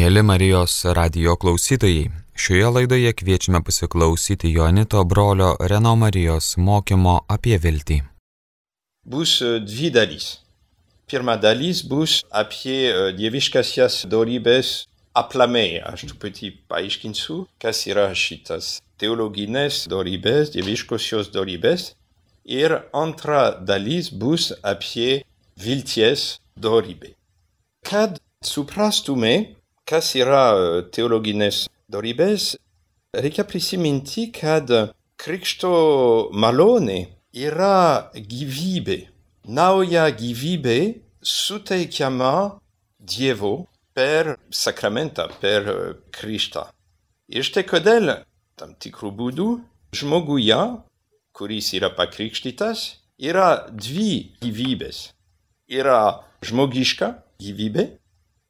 Mėly Marijos radio klausytojai, šioje laidoje kviečiame pasiklausyti Jonito brolio Reno Marijos mokymo apie viltį. Bus e, dvi dalys. Pirma dalis bus apie e, dieviškasias dorybės aplamai. Aš truputį paaiškinsiu, kas yra šitas teologinės dorybės, dieviškosios dorybės. Ir antra dalis bus apie vilties dorybę. Kad suprastume, kas yra e, teologinės dorybės, reikia prisiminti, kad krikšto malonė yra gyvybė. Nauja gyvybė suteikiama Dievo per sakramentą, per Kristą. Ir štai kodėl tam tikrų būdų žmoguje, kuris yra pakrikštytas, yra dvi gyvybės. Yra žmogiška gyvybė,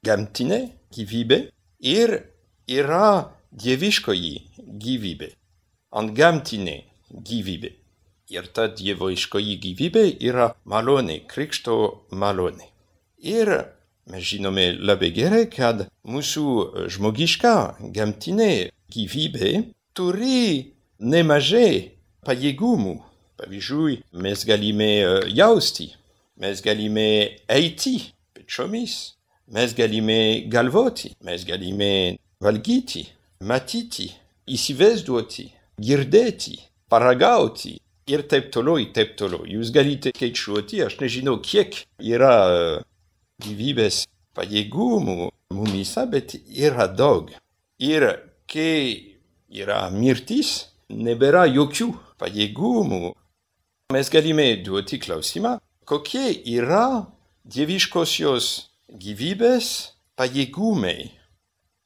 gamtinė gyvybė ir yra dieviškoji gyvybė, antgamtinė gyvybė. Ir ta dieviškoji gyvybė yra malonė, krikšto malonė. Ir mes žinome labai gerai, kad mūsų žmogiška gamtinė gyvybė turi nemažai pajėgumų. Pavyzdžiui, mes galime jausti, mes galime eiti pečiomis, mes galime galvoti, mes galime valgyti, matyti, įsivaizduoti, girdėti, paragauti ir taip toliau, taip toliau. Jūs galite skaičiuoti, aš nežinau, kiek yra gyvybės pajėgumų mumisa, bet yra daug. Ir kai yra mirtis, nebėra jokių pajėgumų. Mes galime duoti klausimą, kokie yra dieviškosios gyvybės pajėgumai.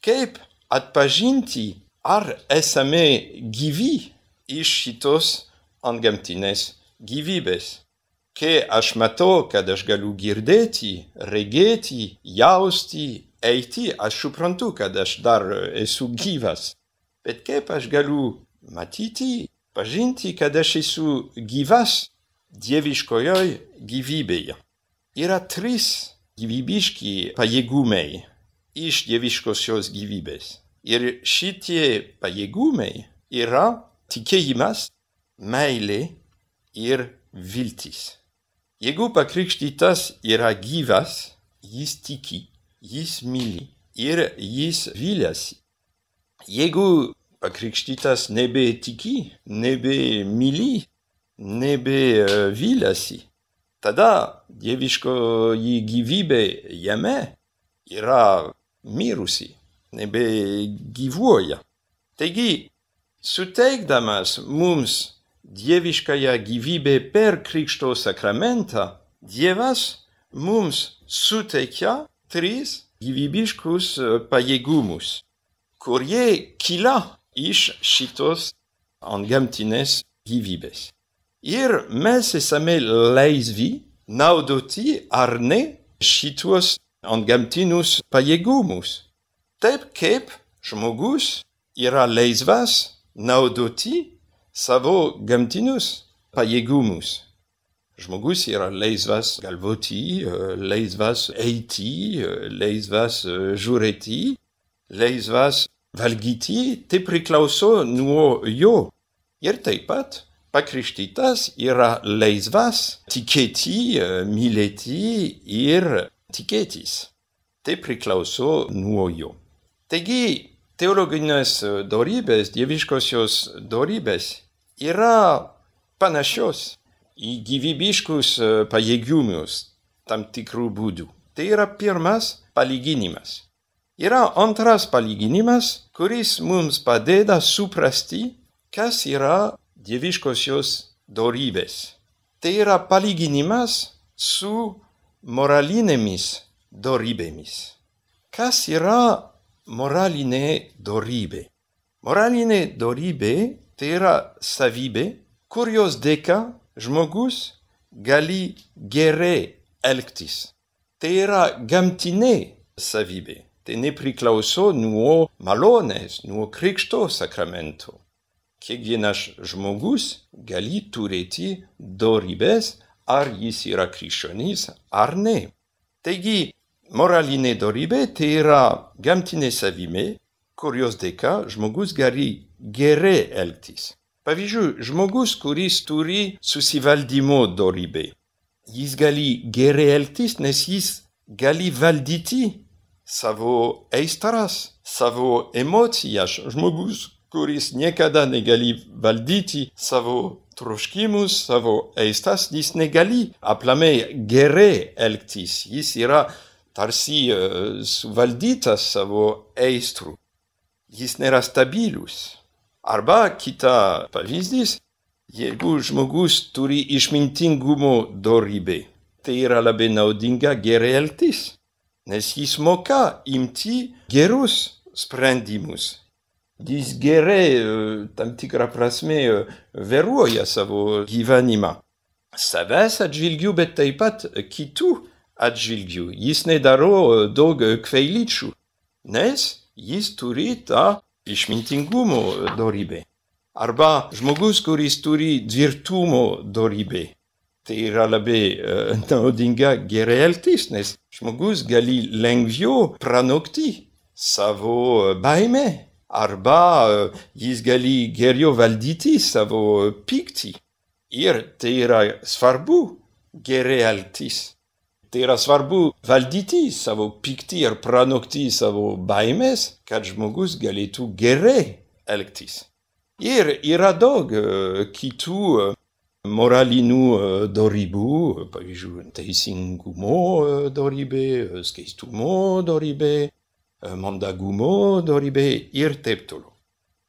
Kaip atpažinti, ar esame gyvi iš šitos antgamtinės gyvybės. Kai aš matau, kad aš galiu girdėti, regėti, jausti, eiti, aš suprantu, kad aš dar esu gyvas. Bet kaip aš galiu matyti, pažinti, kad aš esu gyvas dieviškojoje gyvybėje. Yra trys gyvybiški pajėgumai iš dieviškosios gyvybės. Ir šitie pajėgumai yra tikėjimas, meilė ir viltis. Jeigu pakrikštytas yra gyvas, jis tiki, jis myli ir jis viliasi. Jeigu pakrikštytas nebetiki, nebemyli, nebeviliasi, tada dieviškoji gyvybė jame yra mirusi, nebegyvuoja. Taigi, suteikdamas mums dieviškąją gyvybę per Krikšto sakramentą, Dievas mums suteikia tris gyvybiškus pajėgumus, kurie kyla iš šitos antgamtinės gyvybės. Ir mes esame laisvi naudoti ar ne šitos antgamtinius pajėgumus. Taip kaip žmogus yra laisvas naudoti savo gamtinius pajėgumus. Žmogus yra laisvas galvoti, laisvas eiti, laisvas žiūrėti, laisvas valgyti, tai priklauso nuo jo. Ir taip pat pakrikštytas yra laisvas tikėti, mylėti ir tikėtis. Tai priklauso nuo jo. Taigi, teologinės dorybės, dieviškosios dorybės yra panašios į gyvybiškus pajėgumus tam tikrų būdų. Tai yra pirmas palyginimas. Yra antras palyginimas, kuris mums padeda suprasti, kas yra dieviškosios dorybės. Tai yra palyginimas su moralinėmis dorybėmis. Kas yra moralinė dorybė? Moralinė dorybė tai yra savybė, kurios dėka žmogus gali gerai elgtis. Tai yra gamtinė savybė. Tai nepriklauso nuo malonės, nuo krikšto sakramento kiekvienas žmogus gali turėti dorybės, ar jis yra krikščionys ar ne. Taigi, moralinė dorybė tai yra gamtinė savimė, kurios dėka žmogus gali gerai elgtis. Pavyzdžiui, žmogus, kuris turi susivaldymo dorybę. Jis gali gerai elgtis, nes jis gali valdyti savo aistras, savo emocijas. Žmogus, kuris niekada negali valdyti savo troškimus, savo aistras, jis negali aplamai gerai elgtis. Jis yra tarsi uh, suvaldytas savo aistrų. Jis nėra stabilus. Arba kita pavyzdys, jeigu žmogus turi išmintingumo dorybę, tai yra labai naudinga gerai elgtis, nes jis moka imti gerus sprendimus. Jis gerai tam tikrą prasme vėruoja savo gyvenimą. Savęs atžvilgių, bet taip pat kitų atžvilgių. Jis nedaro daug kveilyčių, nes jis turi tą išmintingumo dorybė. Arba žmogus, kuris turi tvirtumo dorybė. Tai yra labai uh, naudinga gerai elgtis, nes žmogus gali lengviau pranokti savo baimę. Arba uh, jis gali geriau valdyti savo pyktį. Ir tai yra svarbu gerai elgtis. Tai yra svarbu valdyti savo pyktį ir pranokti savo baimės, kad žmogus galėtų gerai elgtis. Ir yra daug kitų moralinių dorybų, pavyzdžiui, teisingumo dorybė, skaistumo dorybė, mandagumo dorybė ir taip toliau.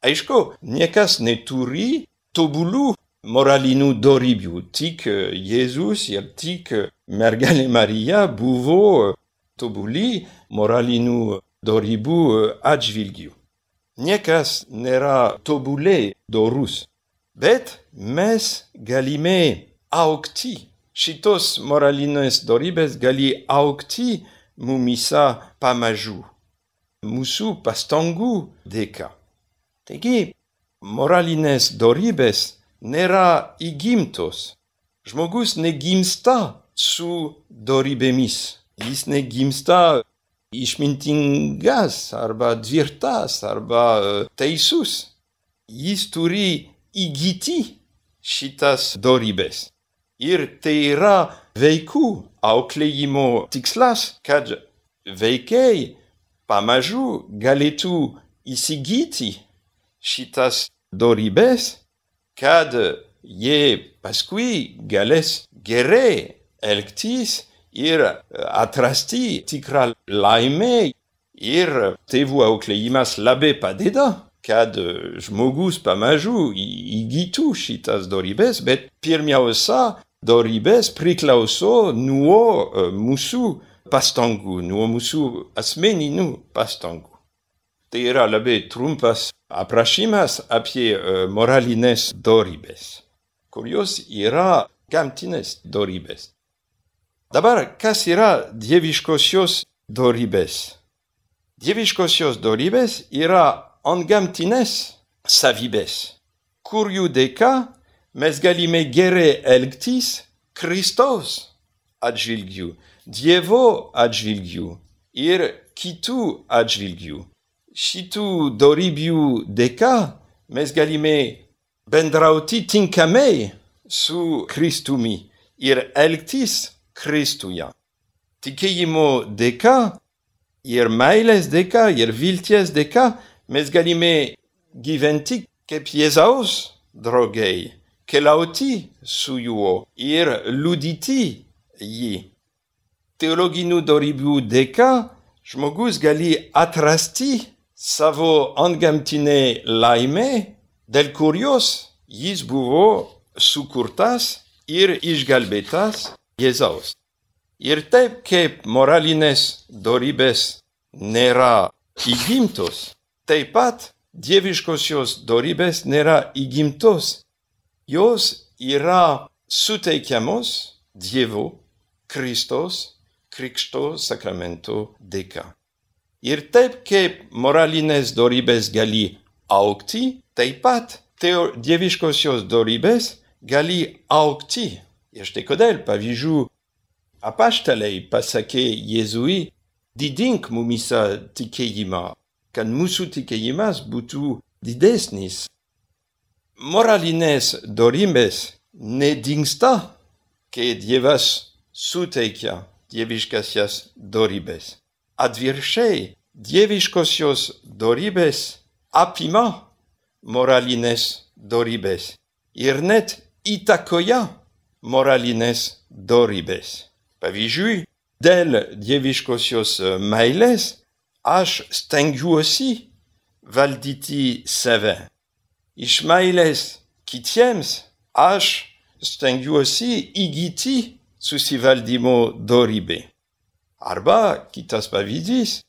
Aišku, niekas neturi tobulų moralinių dorybių, tik Jėzus ir tik mergelė Marija buvo tobuli moralinių dorybų atžvilgių. Niekas nėra tobulai dorus, bet mes galime aukti. Šitos moralinės dorybės gali aukti mumisa pamažu, mūsų pastangų dėka. Taigi, moralinės dorybės nėra įgimtos. Žmogus negimsta su dorybėmis. Jis negimsta išmintingas arba tvirtas arba teisus. Jis turi įgyti šitas dorybės. Ir tai yra vaikų auklėjimo tikslas, kad vaikai pamažu galėtų įsigyti šitas dorybės, kad jie paskui galės gerai elgtis ir atrasti tikrą laimę ir tėvų auklėjimas labai padeda, kad žmogus pamažu įgytų šitas dorybės, bet pirmiausia, dorybės priklauso nuo mūsų pastangų, nuo mūsų asmeninių pastangų. Tai yra labai trumpas aprašymas apie moralinės dorybės, kurios yra gamtinės dorybės. Dabar, kas yra dieviškosios dorybės? Dieviškosios dorybės yra antgamtinės savybės, kurių dėka mes galime gerai elgtis Kristaus atžvilgių, Dievo atžvilgių ir kitų atžvilgių. Šitų dorybių dėka mes galime bendrauti tinkamai su Kristumi ir elgtis Kristuje. Tikėjimo dėka ir meilės dėka ir vilties dėka mes galime gyventi kaip Jėzaus draugai, keliauti su juo ir liudyti jį. Teologinių dorybių dėka žmogus gali atrasti savo antgamtinę laimę, dėl kurios jis buvo sukurtas ir išgelbėtas Jėzaus. Ir taip kaip moralinės dorybės nėra įgimtos, taip pat dieviškosios dorybės nėra įgimtos. Jos yra suteikiamos Dievo, Kristos, Krikšto sakramento dėka. Ir taip kaip moralinės dorybės gali aukti, taip pat teo dieviškosios dorybės gali aukti. Ir štai kodėl, pavyzdžiui, apaštalai pasakė Jėzui, didink mumisa tikėjimą, kad mūsų tikėjimas būtų didesnis. Moralinės dorybės nedingsta, kai Dievas suteikia dieviškasias dorybės. Atvirkščiai, dieviškosios dorybės apima moralinės dorybės ir net įtakoja moralinės dorybės. Pavyzdžiui, dėl dieviškosios meilės aš stengiuosi valdyti save. Iš meilės kitiems aš stengiuosi įgyti susivaldymo dorybę. Arba kitas pavyzdys,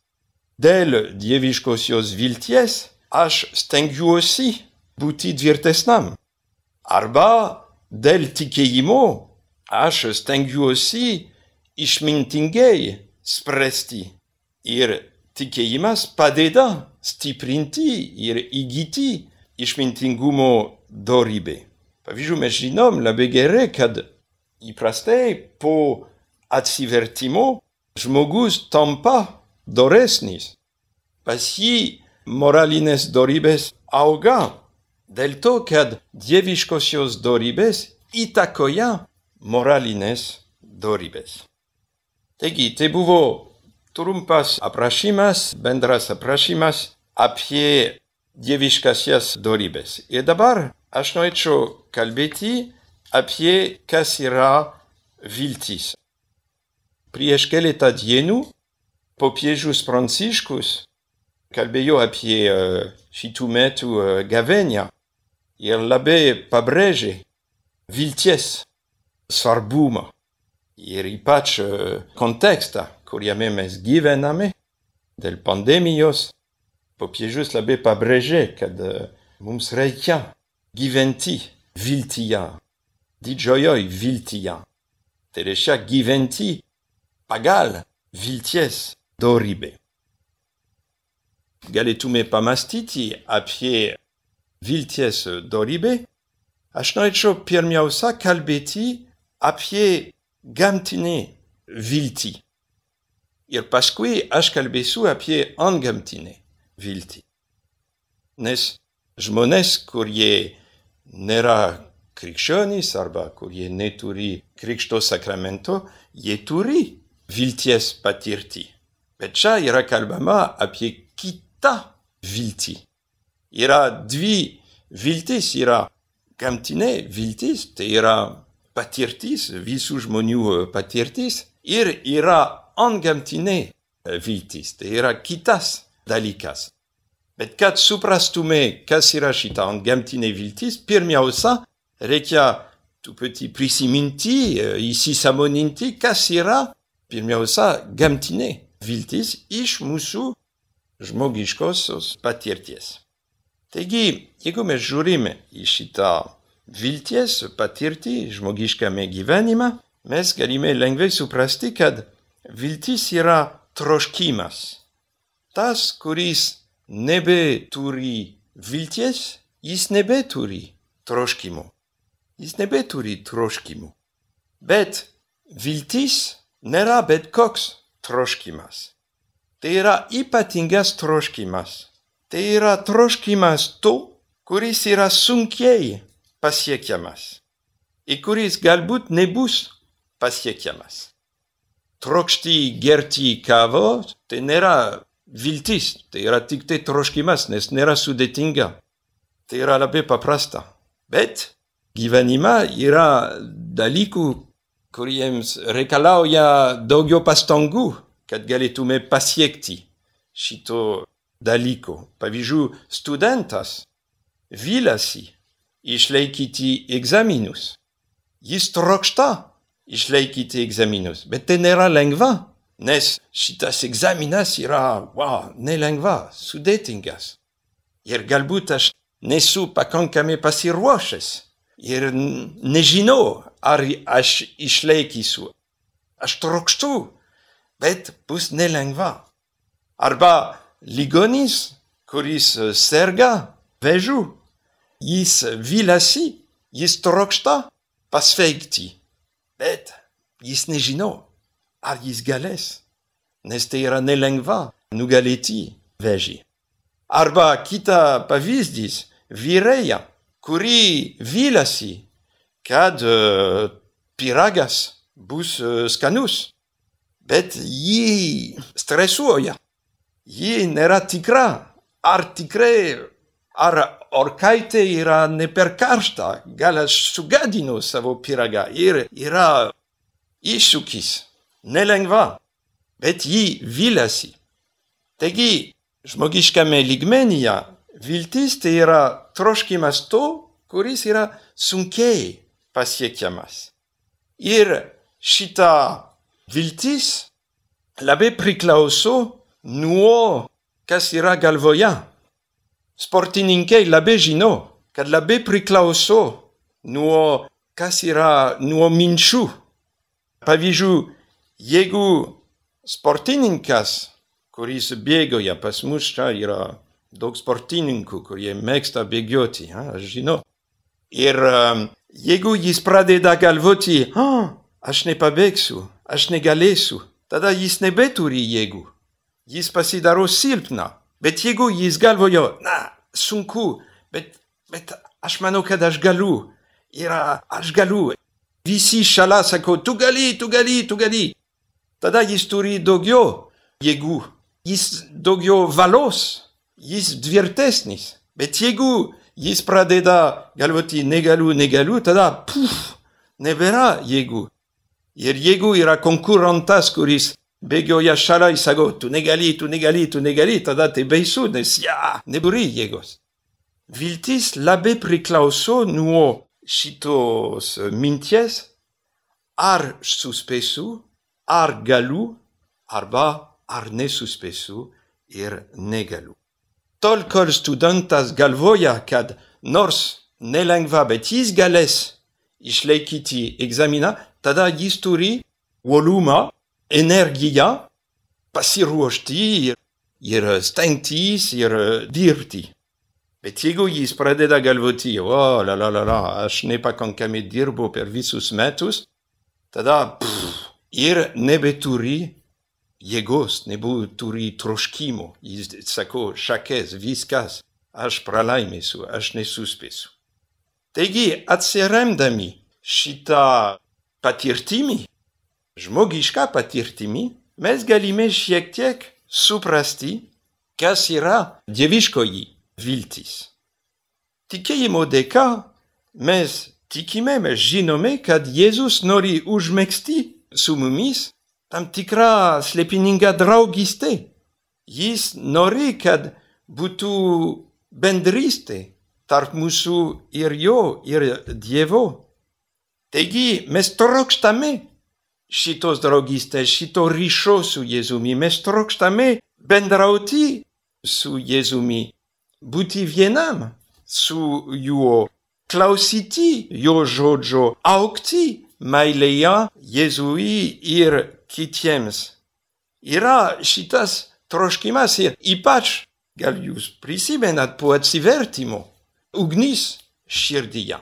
dėl dieviškosios vilties aš stengiuosi būti tvirtesnam. Arba dėl tikėjimo aš stengiuosi išmintingai spręsti. Ir tikėjimas padeda stiprinti ir įgyti išmintingumo dorybę. Pavyzdžiui, mes žinom labai gerai, kad įprastai po atsivertimo žmogus tampa doresnis. Pas jį moralinės dorybės auga. Dėl to, kad dieviškosios dorybės įtakoja moralinės dorybės. Taigi, tai buvo trumpas aprašymas, bendras aprašymas apie dieviškasias dorybės. Ir dabar aš norėčiau kalbėti apie kas yra viltis. Prieš keletą dienų popiežius Pranciškus kalbėjo apie šitų metų gavėnią ir labai pabrėžė vilties svarbumą ir ypač kontekstą, kuriame mes gyvename, dėl pandemijos, popiežius labai pabrėžė, kad mums reikia gyventi viltyje, didžiojoj viltyje. Tai reiškia gyventi pagal vilties dorybę. Galėtume pamastyti apie vilties dorybę, aš norėčiau pirmiausia kalbėti apie gamtinę viltį. Ir paskui aš kalbėsiu apie antgamtinę viltį. Nes žmonės, kurie nėra krikščionys arba kurie neturi krikšto sakramento, jie turi vilties patirtį. Bet čia yra kalbama apie kitą viltį. Yra dvi viltis, yra gamtinė viltis, tai yra patirtis, visų žmonių patirtis, ir yra antgamtinė viltis, tai yra kitas dalykas. Bet kad suprastume, kas yra šita antgamtinė viltis, pirmiausia, reikia truputį prisiminti, įsisamoninti, kas yra pirmiausia gamtinė viltis iš mūsų žmogiškosios patirties. Taigi, jeigu mes žiūrime į šitą vilties patirtį žmogiškame gyvenime, mes galime lengvai suprasti, kad viltis yra troškimas. Tas, kuris nebeturi vilties, jis nebeturi troškimų. Jis nebeturi troškimų. Bet viltis nėra bet koks troškimas. Tai yra ypatingas troškimas. Tai yra troškimas to, kuris yra sunkiai pasiekiamas ir kuris galbūt nebus pasiekiamas. Trokšti gerti kavo, tai nėra viltis, tai yra tik tai troškimas, nes nėra sudėtinga. Tai yra labai paprasta. Bet gyvenime yra dalykų, kuriems reikalauja daugiau pastangų, kad galėtume pasiekti šito dalyko. Pavyzdžiui, studentas vilasi išlaikyti egzaminus. Jis trokšta išlaikyti egzaminus, bet tai nėra lengva, nes šitas egzaminas yra, wow, nelengva, sudėtingas. Ir galbūt aš nesu pakankamai pasiruošęs ir nežinau, ar aš išlaikysiu. Aš trokštu, bet bus nelengva. Arba ligonis, kuris serga vėžiu, jis vilasi, jis trokšta pasveikti, bet jis nežino, ar jis galės. nes tai yra nelengva nugalėti vežį. Arba kita pavyzdys - vyrėja, kuri vylasi, kad uh, pyragas bus uh, skanus, bet ji stresuoja. Ji nėra tikra, ar tikrai, ar orkaitė yra ne per karšta, gal aš sugadinu savo pyragą ir yra iššūkis, nelengva, bet ji vylasi. Taigi, žmogiškame lygmenyje viltis tai yra troškimas to, kuris yra sunkiai pasiekiamas. Ir šita viltis labai priklauso nuo kas yra galvoje. Sportininkai labai žino, kad labai priklauso nuo kas yra nuo minčių. Pavyzdžiui, jeigu sportininkas kuris bėgoja pas mus čia yra daug sportininkų, kurie mėgsta bėgioti, ha, aš žinau. Ir um, jeigu jis pradeda galvoti, oh, aš nepabėgsiu, aš negalėsiu, tada jis nebeturi jėgų. Jis pasidaro silpna. Bet jeigu jis galvojo, na, sunku, bet, bet aš manau, kad aš galiu. Yra, aš galiu. Visi šalia sako, tu gali, tu gali, tu gali. Tada jis turi daugiau jėgų jis daugiau valos, jis tvirtesnis. Bet jeigu jis pradeda galvoti negaliu, negaliu, tada puf, nebėra jėgų. Ir jeigu yra konkurentas, kuris bėgioja šalia, jis sako, tu negali, tu negali, tu negali, tada tai baisu, nes ja, neburi jėgos. Viltis labai priklauso nuo šitos minties, ar suspėsiu, ar galiu, arba ar nesuspėsiu ir negaliu. Tol kol studentas galvoja, kad nors nelengva, bet jis galės išlaikyti egzaminą, tada jis turi volumą, energiją pasiruošti ir, ir stengtis ir dirbti. Bet jeigu jis pradeda galvoti, o, oh, la, la, la, la, aš nepakankamai dirbu per visus metus, tada pff, ir nebeturi jėgos, nebūturi troškimo. Jis sako, šakės, viskas, aš pralaimėsiu, aš nesuspėsiu. Taigi, atsiremdami šitą patirtimį, žmogišką patirtimį, mes galime šiek tiek suprasti, kas yra dieviškoji viltis. Tikėjimo dėka mes tikime, mes žinome, kad Jėzus nori užmėgsti su mumis tam tikra slėpininga draugystė. Jis nori, kad būtų bendrystė tarp mūsų ir jo, ir Dievo. Taigi mes trokštame šitos draugystės, šito ryšio su Jėzumi, mes trokštame bendrauti su Jėzumi, būti vienam su juo, klausyti jo žodžio, aukti meilėje Jėzui ir kitiems. Yra šitas troškimas ir ypač, gal jūs prisimenat po atsivertimo, ugnis širdyje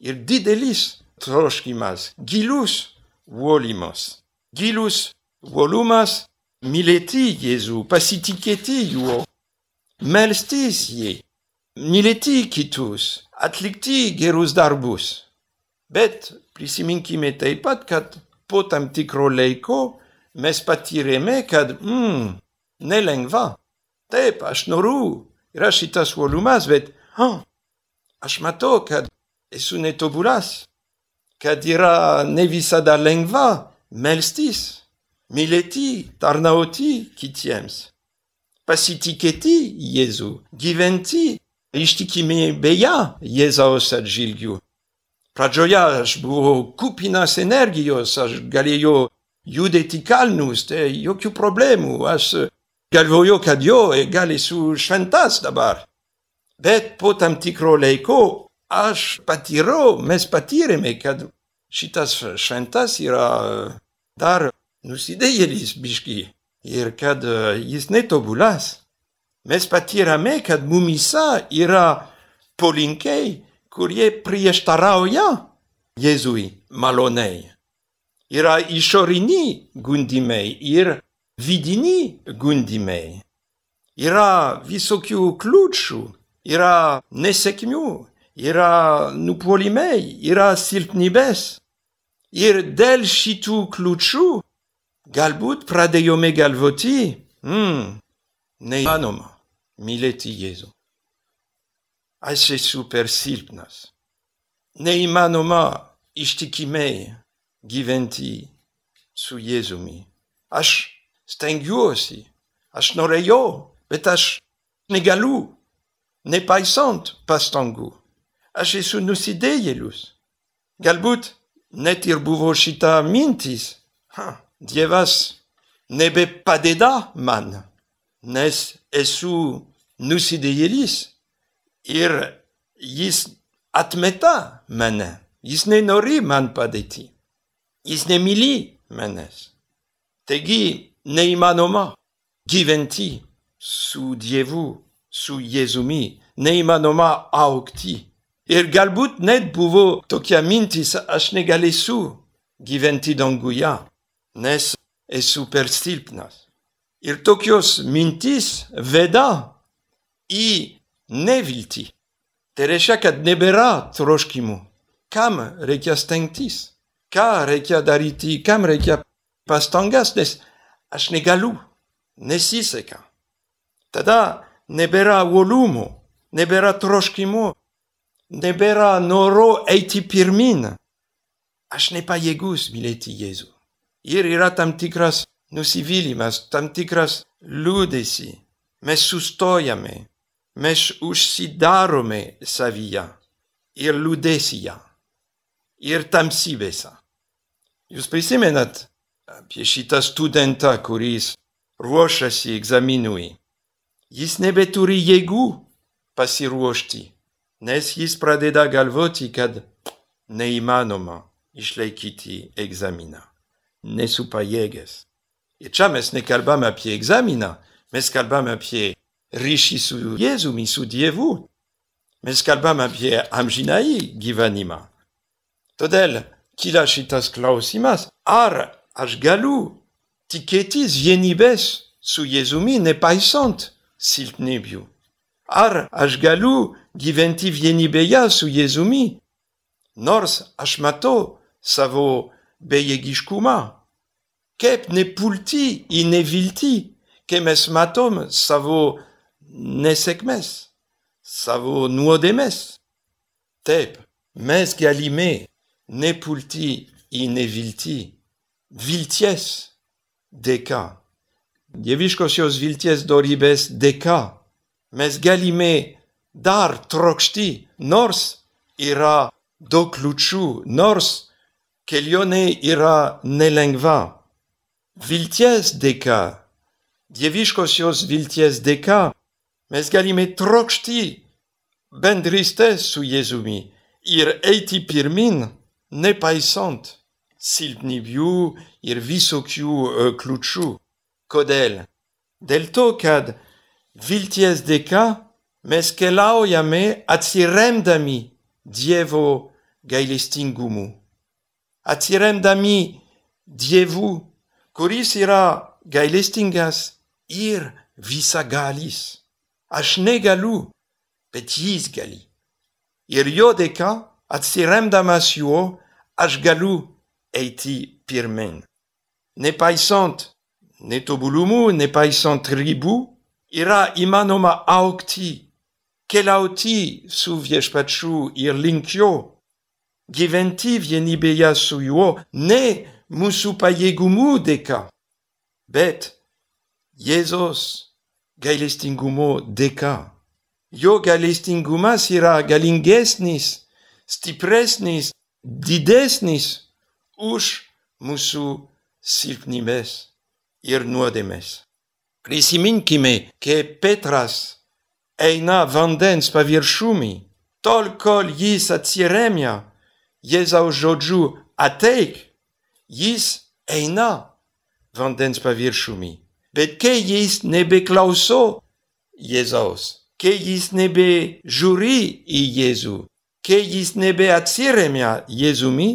ir didelis troškimas, gilus uolimas, gilus uolumas mylėti Jėzų, pasitikėti juo, melstis jį, mylėti kitus, atlikti gerus darbus. Bet prisiminkime taip pat, kad po tam tikro laiko mes patyrėme, kad, mm, nelengva. Taip, aš noriu, yra šitas uolumas, bet, oh, aš matau, kad esu netobulas, kad yra ne visada lengva melstis, mylėti, tarnauti kitiems, pasitikėti Jėzų, gyventi ištikimybėje Jėzaus atžvilgiu. Pradžioje aš buvau kupinas energijos, aš galėjau judėti kalnus, tai jokių problemų, aš galvojau, kad jo, gal esu šventas dabar. Bet po tam tikro laiko aš patyriau, mes patyrėme, kad šitas šventas yra dar nusidėjėlis biški ir kad jis netobulas. Mes patyrėme, kad mumisa yra polinkiai, kurie prieštarauja Jėzui maloniai. Yra išoriniai gundimai ir vidini gundimai. Yra visokių kliūčių, yra nesėkmių, yra nupolimai, yra silpnybės. Ir dėl šitų kliūčių galbūt pradėjome galvoti, hmm, neįmanoma mylėti Jėzų. Aze super silpnas. Ne iman oma ishtikimei giventi su Jezumi. Aš stengiuosi, aš noreio, bet ne galu ne paisant pastangu. Aš esu nusideielus. Galbūt net ir buvo šita mintis. Ha, dievas nebe padeda man, nes esu nusidėjelis. Ir jis atmeta mane. Jis nenori man padėti. Jis nemyli manęs. Taigi neįmanoma gyventi su Dievu, su Jėzumi, neįmanoma aukti. Ir galbūt net buvo tokia mintis, aš negalėsiu gyventi danguje, nes esu per silpnas. Ir tokios mintis veda į neviltį. Tai reiškia, kad nebėra troškimų. Kam reikia stengtis? Ką reikia daryti? Kam reikia pastangas? Nes aš negaliu. Nesiseka. Tada nebėra uolumo, nebėra troškimų, nebėra noro eiti pirmin. Aš nepajėgus mylėti Jėzų. Ir yra tam tikras nusivylimas, tam tikras liūdėsi. Mes sustojame, mes užsidarome savyje ir liūdėsyje ir tamsybėse. Jūs prisimenat apie šitą studentą, kuris ruošiasi egzaminui. Jis nebeturi jėgų pasiruošti, nes jis pradeda galvoti, kad neįmanoma išlaikyti egzaminą. Nesu pajėgęs. Ir čia mes nekalbame apie egzaminą, mes kalbame apie ryšį su Jėzumi, su Dievu. Mes kalbame apie amžinai gyvenimą. Todėl kyla šitas klausimas, ar aš galiu tikėtis vienybės su Jėzumi nepaisant silpnybių. Ar aš galiu gyventi vienybėje su Jėzumi, nors aš matau savo bejėgiškumą. Kaip nepulti į neviltį, kai mes matom savo nesėkmės, savo nuodėmės. Taip, mes galime nepulti į neviltį, vilties dėka. Dieviškosios vilties dorybės dėka mes galime dar trokšti, nors yra daug kliūčių, nors kelionė yra nelengva. Vilties dėka, dieviškosios vilties dėka, mes galime trokšti bendrystės su Jėzumi ir eiti pirmin, nepaisant silpnybių ir visokių uh, kliūčių. Kodėl? Dėl to, kad vilties dėka mes keliaujame atsiremdami Dievo gailestingumu. Atsiremdami Dievu, kuris yra gailestingas ir visagalis. Aš negaliu, bet jis gali. Ir jo dėka, atsiremdamas juo, aš galiu eiti pirmen. Nepaisant netobulumų, nepaisant ribų, yra įmanoma augti, keliauti su viešpačiu ir link jo, gyventi vienybėje su juo, ne mūsų pajėgumų dėka, bet Jėzos gailestingumo dėka. Jo gailestingumas yra galingesnis, stipresnis, didesnis už mūsų silpnybės ir nuodėmės. Prisiminkime, kai Petras eina vandens paviršumi, tol kol jis atsiremia Jėzaus žodžiu ateik, jis eina vandens paviršumi. Bet kai jis nebeklauso Jėzaus, kai jis nebežiūri į Jėzų, kai jis nebeatsiremia Jėzumi,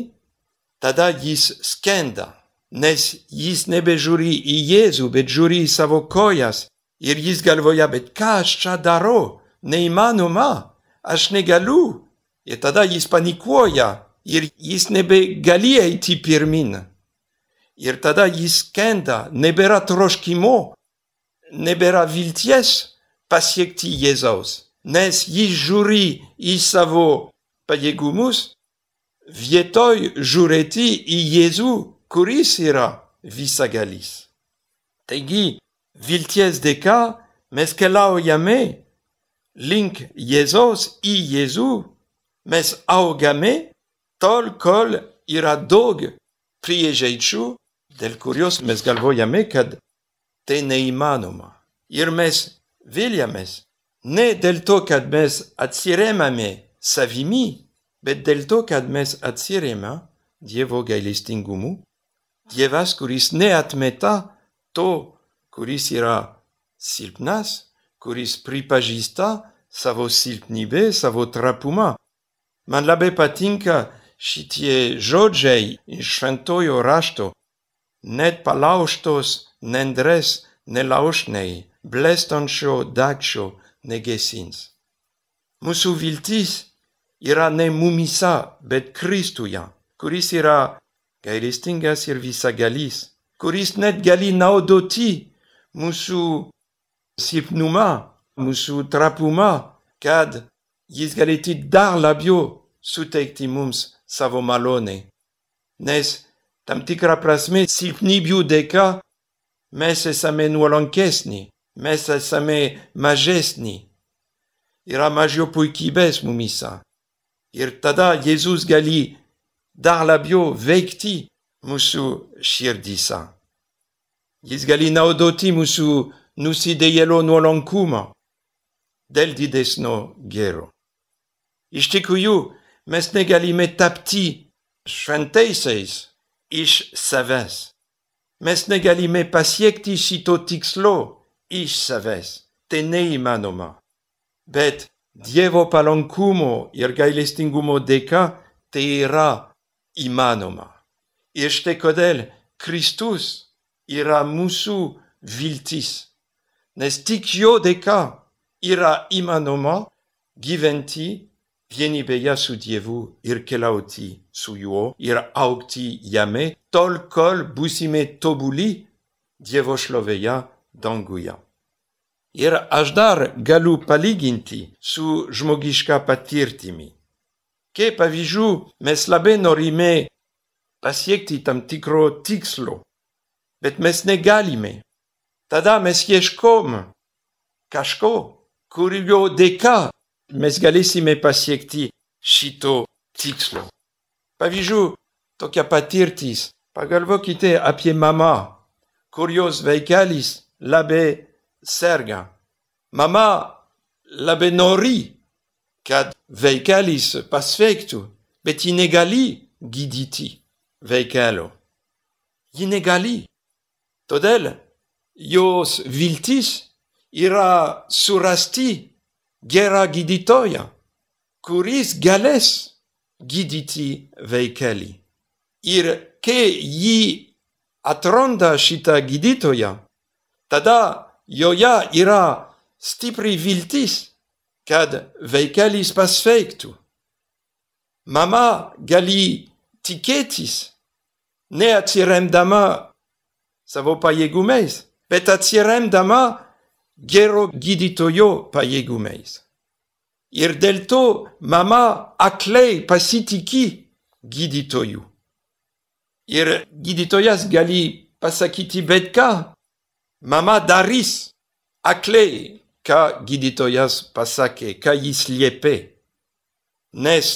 tada jis skenda nes jis nebežiūri į Jėzų, bet žiūri į savo kojas. Ir jis galvoja, bet ką aš čia darau? Neįmanoma, aš negaliu. Ir tada jis panikuoja ir jis nebegali eiti pirmin. Ir tada jis kenda, nebėra troškimo, nebėra vilties pasiekti Jėzaus, nes jis žiūri į savo pajėgumus, vietoj žiūrėti į Jėzų, kuris yra visagalis. Taigi, vilties dėka mes keliaujame link Jėzos į Jėzų, mes augame tol, kol yra daug priežasčių, dėl kurios mes galvojame, kad tai neįmanoma. Ir mes viliamės ne dėl to, kad mes atsiremame savimi, bet dėl to, kad mes atsiremame Dievo gailestingumu Dievas, kuris neatmeta to, kuris yra silpnas, kuris pripažįsta savo silpnybę, savo trapumą. Man labai patinka šitie žodžiai iš šventojo rašto. Net palauštos nendrės nelaužnei, blėstančio dagčio negesins. Mūsų viltis yra ne mumisa, bet Kristuje, kuris yra gailestingas ir visagalis, kuris net gali naudoti mūsų silpnumą, mūsų trapumą, kad jis galėtų dar labiau suteikti mums savo malonę. Nes tam tikra prasme silpnybių dėka mes esame nuolankesni, mes esame mažesni. Yra mažiau puikybės mumisa. Ir tada Jėzus gali dar labiau veikti mūsų širdisa. Jis gali naudoti mūsų nusidėjėlo nuolankumą dėl didesnio gero. Iš tikrųjų, mes negalime tapti šventaisiais iš savęs. Mes negalime pasiekti šito tikslo iš savęs. Tai neįmanoma. Bet Dievo palankumo ir gailestingumo dėka tai yra įmanoma. Ir štai kodėl Kristus yra mūsų viltis, nes tik jo dėka yra įmanoma gyventi vienybėje su Dievu ir keliauti su juo ir aukti jame, tol kol būsime tobuli Dievo šlovėje danguje. Ir aš dar galiu palyginti su žmogiška patirtimi. Che pavyzdžių mes labai norime pasiekti tam tikro tikslo, bet mes negalime. Tada mes ieškom kažko, kurio dėka mes galėsime pasiekti šito tikslo. Pavyzdžių, tokia patirtis. Pagalvokite apie mamą, kurios vaikelis labai serga. Mama labai nori kad veikelis pasveiktų, bet ji negali gydyti veikelio. Ji negali. Todėl jos viltis yra surasti gerą gydytoją, kuris galės gydyti veikelį. Ir kai ji atranda šitą gydytoją, tada joje yra stipri viltis kad veikelis pasveiktų. Mama gali tikėtis, neatsiremdama savo pajėgumais, bet atsiremdama gero gydytojo pajėgumais. Ir dėl to mama aklei pasitiki gydytoju. Ir gydytojas gali pasakyti bet ką, mama darys aklei ką gydytojas pasakė, ką jis liepė. Nes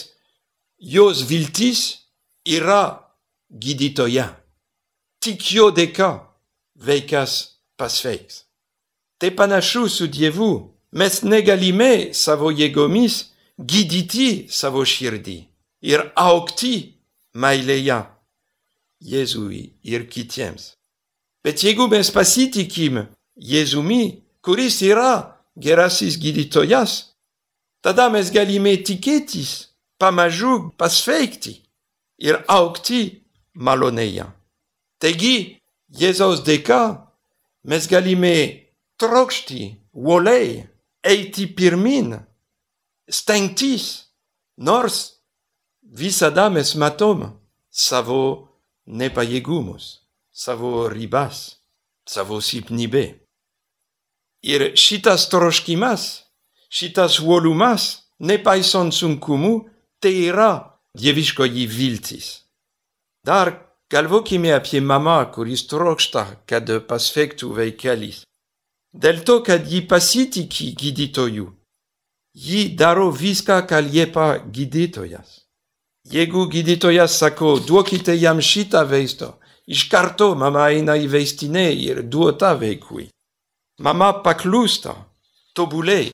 jos viltis yra gydytoja. Tik jo dėka vaikas pasveiks. Tai panašu su Dievu. Mes negalime savo jėgomis gydyti savo širdį ir aukti meilėje Jėzui ir kitiems. Bet jeigu mes pasitikim Jėzumi, kuris yra gerasis gydytojas, tada mes galime tikėtis pamažu pasveikti ir aukti malonėje. Taigi, Jėzaus dėka mes galime trokšti, uoliai, eiti pirmin, stengtis, nors visada mes matom savo nepajėgumus, savo ribas, savo silpnybę. Ir šitas troškimas, šitas uolumas, nepaisant sunkumų, tai yra dieviškoji viltis. Dar galvokime apie mamą, kuris trokšta, kad pasveiktų vaikelis. Dėl to, kad ji pasitiki gydytoju, ji daro viską, ką liepia gydytojas. Jeigu gydytojas sako, duokite jam šitą vaistą, iš karto mama eina į vaistinę ir duota vaikui. Mama paklūsta, tobulai.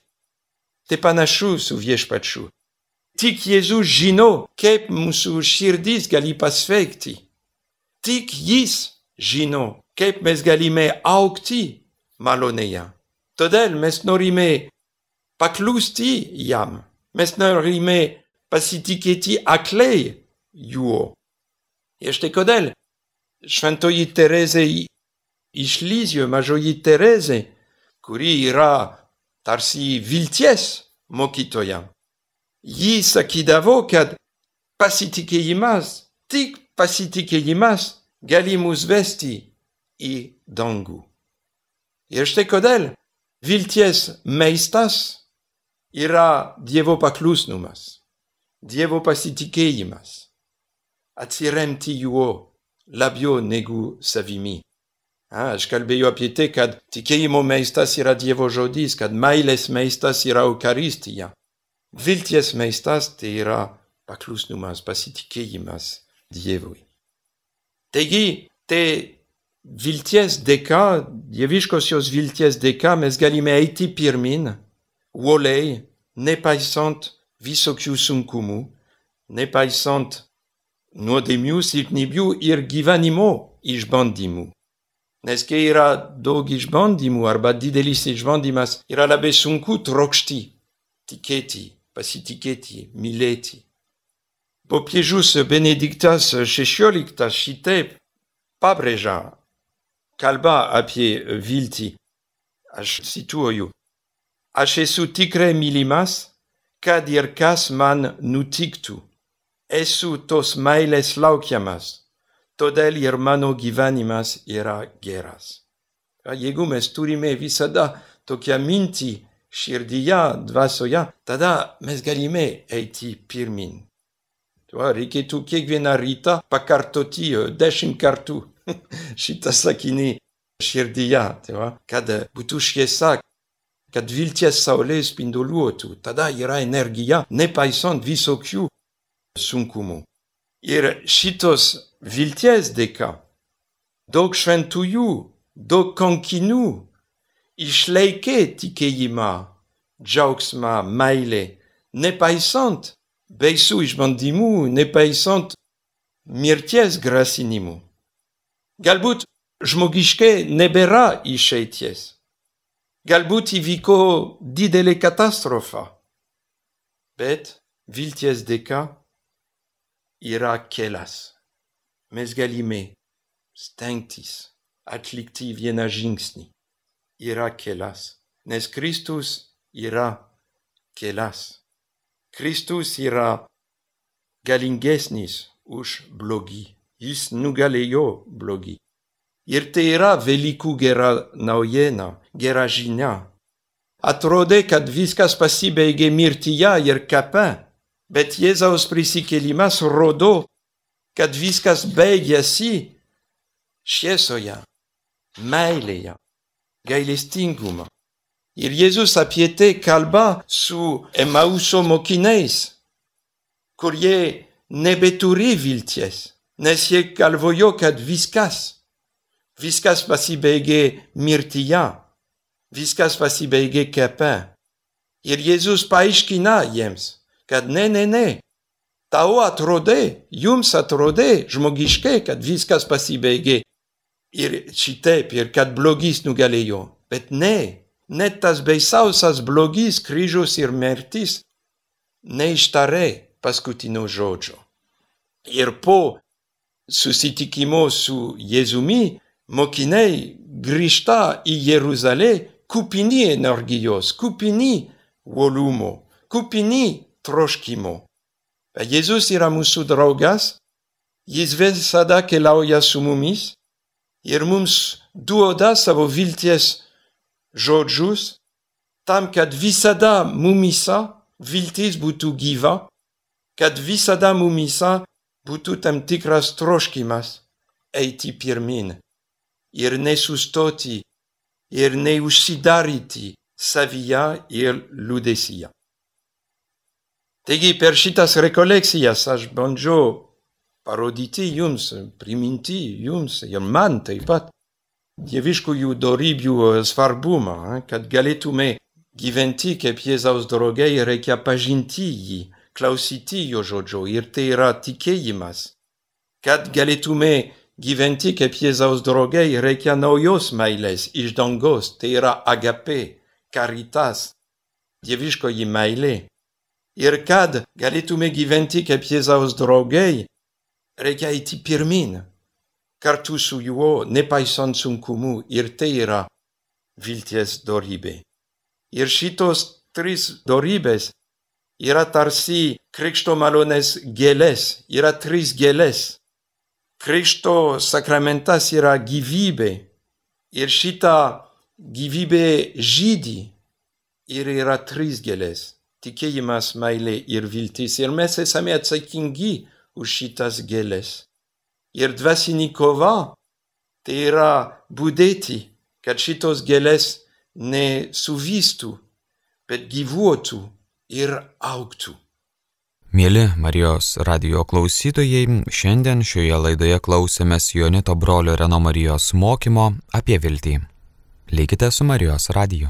Tai panašu su viešpačiu. Tik Jėzus žino, kaip mūsų širdis gali pasveikti. Tik jis žino, kaip mes galime aukti malonėje. Todėl mes norime paklūsti jam. Mes norime pasitikėti aklai juo. Ir štai kodėl šventoji Terezė iš Lizijų, mažoji Terezė, kuri yra tarsi vilties mokytoja. Ji sakydavo, kad pasitikėjimas, tik pasitikėjimas gali mus vesti į dangų. Ešte kodel, vilties meistas, ira dievo paklusnumas, dievo pasitikeimas, atsirem tiuo, labio negu savimi. Ah, kalbeio apiete kad tikeimo meistas ira dievo jodis, kad mailes meistas ira eucharistia. Vilties meistas te ira paklusnumas, pasitikeimas dievui. Tegi te vilties dėka, dieviškosios vilties dėka mes galime eiti pirmin, uoliai, nepaisant visokių sunkumų, nepaisant nuodėmių, silpnybių ir gyvenimo išbandymų. Nes kai yra daug išbandymų arba didelis išbandymas, yra labai sunku trokšti, tikėti, pasitikėti, mylėti. Popiežius Benediktas XVI šitaip pabrėža, kalba apie viltį. Aš cituoju. Aš esu tikrai mylimas, kad ir kas man nutiktų. Esu tos meilės laukiamas, todėl ir mano gyvenimas yra geras. Jeigu mes turime visada tokią mintį širdyje, dvasioje, tada mes galime eiti pirmin. Reikėtų kiekvieną rytą pakartoti dešimt kartų šitą sakinį širdyje, kad būtų šviesa, kad vilties saulė spinduliuotų, tada yra energija, nepaisant visokių sunkumų. Ir šitos vilties dėka daug šventųjų, daug kankinių išlaikė tikėjimą, džiaugsmą, meilę, nepaisant baisų išbandymų, nepaisant mirties grasinimų. Galbūt žmogiškai nebėra išeities. Galbūt įvyko didelė katastrofa, bet vilties dėka yra kelias. Mes galime stengtis atlikti vieną žingsnį. Yra kelias, nes Kristus yra kelias. Kristus yra galingesnis už blogį. Jis nugalėjo blogį. Ir tai yra Velykų gera naujiena, gera žinia. Atrodė, kad viskas pasibaigė mirtyje ir kape, bet Jėzaus prisikėlimas rodo, kad viskas baigėsi šviesoje, meilėje, gailestingumo. Ir Jėzus apie tai kalba su Emauso mokiniais, kurie nebeturi vilties, nes jie galvojo, kad viskas Viskas pasibaigė mirtyje, viskas pasibaigė kepe. Ir Jėzus paaiškina jiems, kad ne, ne, ne, tau atrodė, jums atrodė žmogiškai, kad viskas pasibaigė ir šitaip, ir kad blogis nugalėjo. Bet ne, net tas baisiausias blogis, kryžius ir mirtis, neištarė paskutinio žodžio. Ir po susitikimo su Jėzumi, mokiniai grįžta į Jeruzalę kupini energijos, kupini uolumo, kupini troškimo. Jėzus yra mūsų draugas, jis visada keliauja su mumis ir mums duoda savo vilties žodžius, tam, kad visada mumisa viltis būtų gyva, kad visada mumisa būtų tam tikras troškimas eiti pirmin ir nesustoti ir neužsidaryti savyje ir liūdesyje. Taigi per šitas rekolekcijas aš bandžiau parodyti jums, priminti jums ir man taip pat dieviškųjų dorybių svarbumą, kad galėtume gyventi kaip Jėzaus draugai reikia pažinti jį, klausyti jo žodžio ir tai yra tikėjimas. Kad galėtume gyventi kaip Jėzaus draugai reikia naujos meilės iš dangos, tai yra agape, caritas, dieviškoji meilė. Ir kad galėtume gyventi kaip Jėzaus draugai, reikia eiti pirmin, kartu su juo, nepaisant sunkumų, ir tai yra vilties dorybė. Ir šitos trys dorybės yra tarsi krikšto malonės gėlės, yra trys gėlės. Krikšto sakramentas yra gyvybė ir šita gyvybė žydį ir yra trys gėlės tikėjimas, meilė ir viltis. Ir mes esame atsakingi už šitas gėlės. Ir dvasinį kova tai yra būdėti, kad šitos gėlės nesuvystų, bet gyvuotų ir auktų. Mėly Marijos radio klausytojai, šiandien šioje laidoje klausėmės Jonito brolio Reno Marijos mokymo apie viltį. Likite su Marijos radiju.